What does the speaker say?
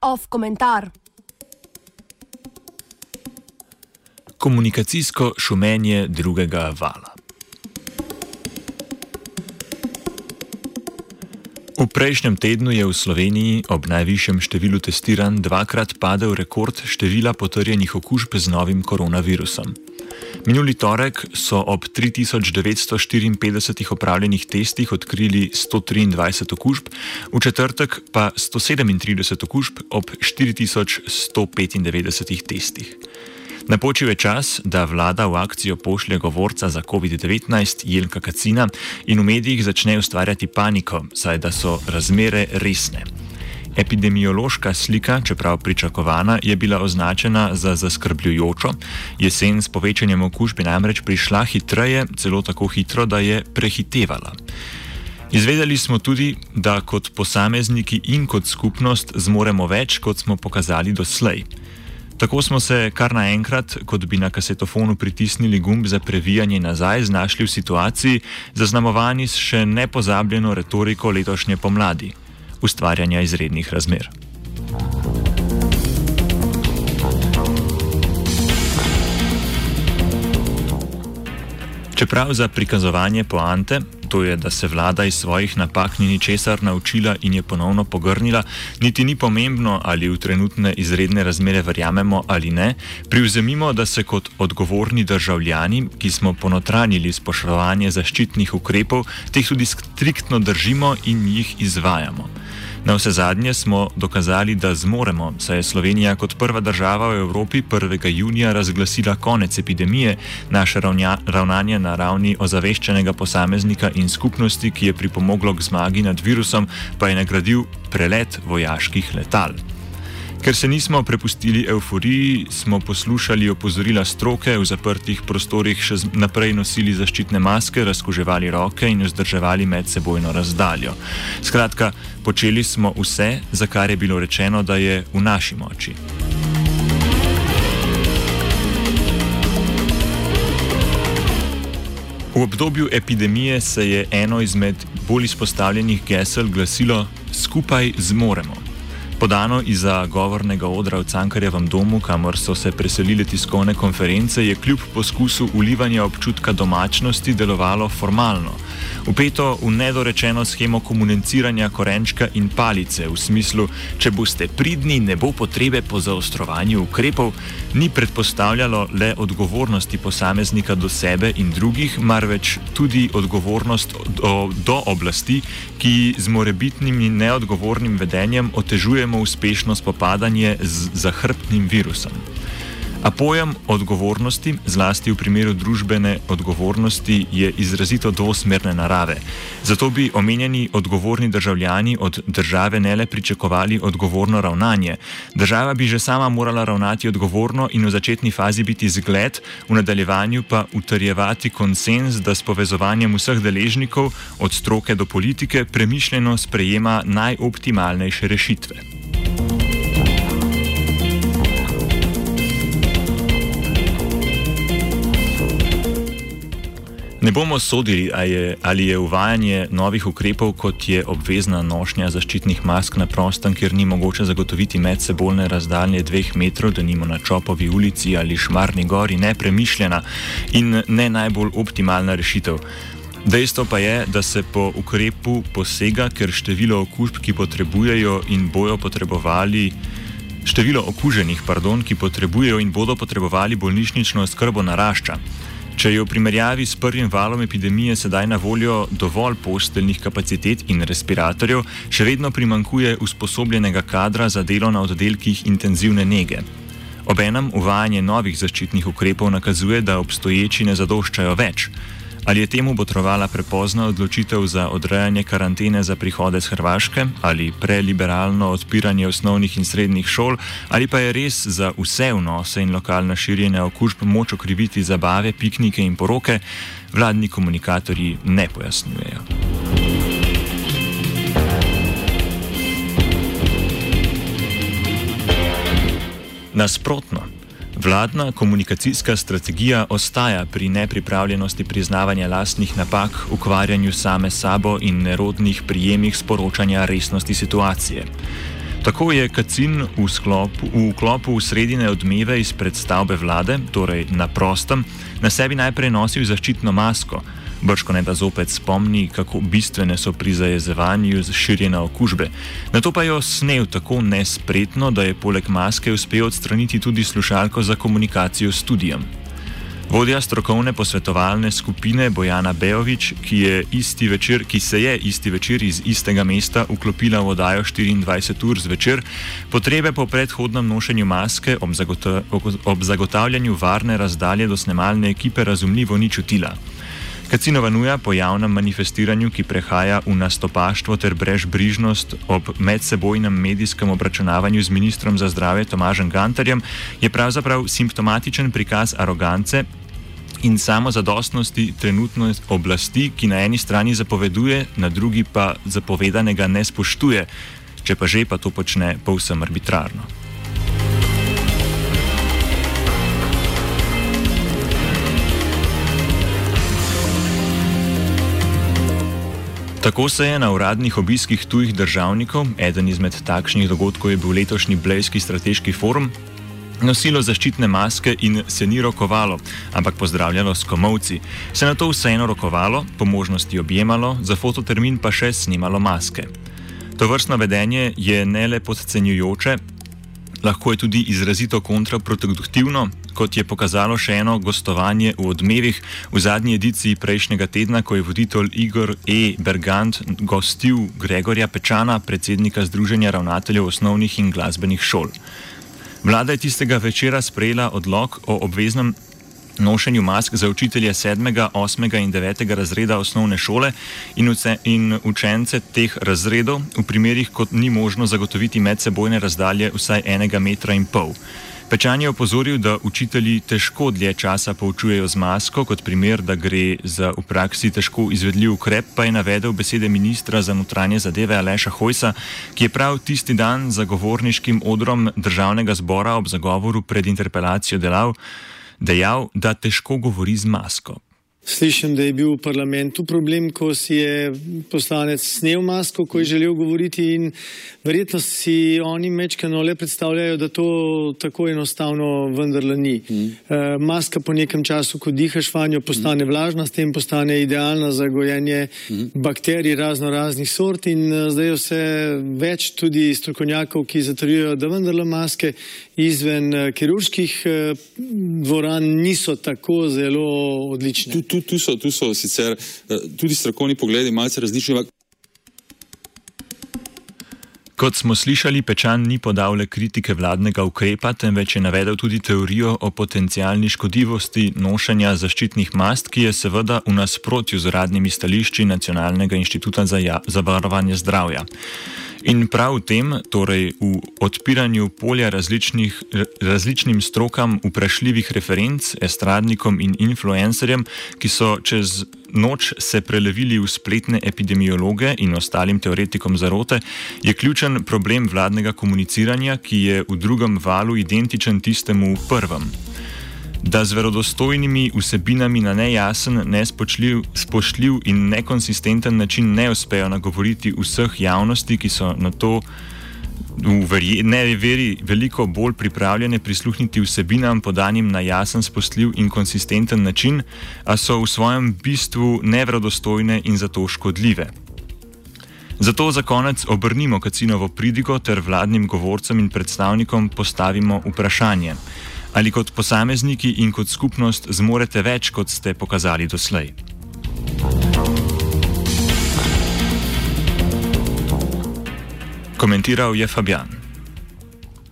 Off komentar. Komunikacijsko šumenje drugega vala. V prejšnjem tednu je v Sloveniji ob najvišjem številu testiranj dvakrat padel rekord števila potrjenih okužb z novim koronavirusom. Minuli torek so ob 3954 opravljenih testih odkrili 123 okužb, v četrtek pa 137 okužb ob 4195 testih. Napočil je čas, da vlada v akcijo pošlje govorca za COVID-19 Jelka Kacina in v medijih začne ustvarjati paniko, saj da so razmere resne. Epidemiološka slika, čeprav pričakovana, je bila označena za zaskrbljujočo. Jesen s povečanjem okužb je namreč prišla hitreje, celo tako hitro, da je prehitevala. Izvedeli smo tudi, da kot posamezniki in kot skupnost zmoremo več, kot smo pokazali doslej. Tako smo se kar naenkrat, kot bi na kasetofonu pritisnili gumb za previjanje nazaj, znašli v situaciji, zaznamovani s še nepozabljeno retoriko letošnje pomladi - ustvarjanja izrednih razmer. Čeprav za prikazovanje poante to je, da se vlada iz svojih napak ni ničesar naučila in je ponovno pogrnila, niti ni pomembno, ali v trenutne izredne razmere verjamemo ali ne, privzemimo, da se kot odgovorni državljani, ki smo ponotranili spoštovanje zaščitnih ukrepov, teh tudi striktno držimo in jih izvajamo. Na vse zadnje smo dokazali, da zmoremo, saj je Slovenija kot prva država v Evropi 1. junija razglasila konec epidemije, naše ravnanje na ravni ozaveščenega posameznika in skupnosti, ki je pripomoglo k zmagi nad virusom, pa je nagradil prelet vojaških letal. Ker se nismo prepustili euforiji, smo poslušali opozorila stroke, v zaprtih prostorih še naprej nosili zaščitne maske, razkuževali roke in vzdrževali medsebojno razdaljo. Skratka, počeli smo vse, za kar je bilo rečeno, da je v naši moči. V obdobju epidemije se je eno izmed bolj izpostavljenih gesel glasilo: Skupaj zmoremo. Podano izza govornega odra v Cankarjevem domu, kamor so se preselile tiskovne konference, je kljub poskusu ulivanja občutka domačnosti delovalo formalno. Upeto v nedorečeno schemo komuniciranja korenčka in palice, v smislu, če boste pridni, ne bo potrebe po zaostrovanju ukrepov, ni predpostavljalo le odgovornosti posameznika do sebe in drugih, marveč tudi odgovornost do, do oblasti, ki z morebitnim neodgovornim vedenjem otežujemo uspešno spopadanje z zahrbtnim virusom. A pojem odgovornosti, zlasti v primeru družbene odgovornosti, je izrazito dvosmerne narave. Zato bi omenjeni odgovorni državljani od države ne le pričakovali odgovorno ravnanje. Država bi že sama morala ravnati odgovorno in v začetni fazi biti zgled, v nadaljevanju pa utrjevati konsens, da s povezovanjem vseh deležnikov, od stroke do politike, premišljeno sprejema najoptimalnejše rešitve. Ne bomo sodili, je, ali je uvajanje novih ukrepov, kot je obvezna nošnja zaščitnih mask na prostem, kjer ni mogoče zagotoviti medsebojne razdalje dveh metrov, da nimo na Čopovi ulici ali Šmarni gori, nepremišljena in ne najbolj optimalna rešitev. Dejstvo pa je, da se po ukrepu posega, ker število okužb, ki potrebujejo in bojo potrebovali. Število okuženih, pardon, ki potrebujejo in bodo potrebovali bolnišnično skrbo, narašča. Če je v primerjavi s prvim valom epidemije sedaj na voljo dovolj posteljnih kapacitet in respiratorjev, še vedno primankuje usposobljenega kadra za delo na oddelkih intenzivne nege. Obenem uvajanje novih zaščitnih ukrepov nakazuje, da obstoječi ne zadoščajo več. Ali je temu botrovala prepozna odločitev za odrejanje karantene za prihode z Hrvaške, ali preliberalno odpiranje osnovnih in srednjih šol, ali pa je res za vse vnose in lokalna širjenja okužb moč okriviti zabave, piknike in poroke, vladni komunikatorji ne pojasnjujejo. Nasprotno. Vladna komunikacijska strategija ostaja pri nepripravljenosti priznavanja lastnih napak, ukvarjanju same sabo in nerodnih prijemih sporočanja resnosti situacije. Tako je Kacin v, sklopu, v klopu sredine odmeve iz predstavbe vlade, torej na prostem, na sebi najprej nosil zaščitno masko. Brško ne da zopet spomni, kako bistvene so pri zajezevanju širjene okužbe. Na to pa jo snel tako nespretno, da je poleg maske uspel odstraniti tudi slušalko za komunikacijo s studijem. Vodja strokovne posvetovalne skupine Bojana Bejovič, ki, ki se je isti večer iz istega mesta vklopila v oddajo 24 ur zvečer, potrebe po predhodnem nošenju maske ob, zagota ob zagotavljanju varne razdalje do snemalne ekipe razumljivo ni čutila. Kacinova nuja po javnem manifestiranju, ki prehaja v nastopaštvo ter brežbrižnost ob medsebojnem medijskem obračunavanju z ministrom za zdravje Tomažem Gantarjem, je pravzaprav simptomatičen prikaz arogance in samozadostnosti trenutne oblasti, ki na eni strani zapoveduje, na drugi pa zapovedanega ne spoštuje, če pa že pa to počne povsem arbitrarno. Tako se je na uradnih obiskih tujih državnikov, eden izmed takšnih dogodkov je bil letošnji Blejski strateški forum, nosilo zaščitne maske in se ni rokovalo, ampak pozdravljalo s komovci. Se na to vseeno rokovalo, po možnosti objemalo, za fototermin pa še snimalo maske. To vrstno vedenje je ne le podcenjujoče, lahko je tudi izrazito kontraproduktivno, kot je pokazalo še eno gostovanje v odmevih v zadnji ediciji prejšnjega tedna, ko je voditelj Igor E. Bergant gostil Gregorja Pečana, predsednika Združenja ravnateljev osnovnih in glasbenih šol. Vlada je tistega večera sprejela odlog o obveznem nošenju mask za učitelje 7., 8. in 9. razreda osnovne šole in, uce, in učence teh razredov v primerih, kot ni možno zagotoviti medsebojne razdalje vsaj enega metra in pol. Pečan je opozoril, da učitelji težko dlje časa poučujejo z masko, kot primer, da gre za v praksi težko izvedljiv ukrep, pa je navedel besede ministra za notranje zadeve Aleša Hojsa, ki je prav tisti dan za govorniškim odrom državnega zbora ob zagovoru pred interpelacijo delal, dejal, da težko govori z masko. Slišim, da je bil v parlamentu problem, ko si je poslanec snel masko, ko je želel govoriti in verjetno si oni mečkano le predstavljajo, da to tako enostavno vendarle ni. Mm. Uh, maska po nekem času, ko dihaš vanjo, postane mm. vlažna, s tem postane idealna za gojenje mm. bakterij razno raznih sort in uh, zdaj vse več tudi strokovnjakov, ki zatrjujejo, da vendarle maske izven uh, kirurških dvoran niso tako zelo odlične. Tu, tu, tu, so, tu so sicer eh, tudi strokovni pogledi malce različni. Kot smo slišali, Pečan ni podal le kritike vladnega ukrepa, temveč je navedel tudi teorijo o potencijalni škodljivosti nošenja zaščitnih mast, ki je seveda v nasprotju z uradnimi stališči Nacionalnega inštituta za, ja, za varovanje zdravja. In prav v tem, torej v odpiranju polja različnim strokam vprašljivih referenc, estradnikom in influencerjem, ki so čez noč se prelevili v spletne epidemiologe in ostalim teoretikom zarote, je ključen problem vladnega komuniciranja, ki je v drugem valu identičen tistemu v prvem. Da z verodostojnimi vsebinami na nejasen, nespoštljiv in nekonsistenten način ne uspejo nagovoriti vseh javnosti, ki so na to v neveri veliko bolj pripravljene prisluhniti vsebinam podanim na jasen, spoštljiv in konsistenten način, a so v svojem bistvu neverodostojne in zato škodljive. Zato za konec obrnimo Kacinovo pridigo ter vladnim govorcem in predstavnikom postavimo vprašanje. Ali kot posamezniki in kot skupnost zmorete več, kot ste pokazali doslej? Komentiral je Fabian.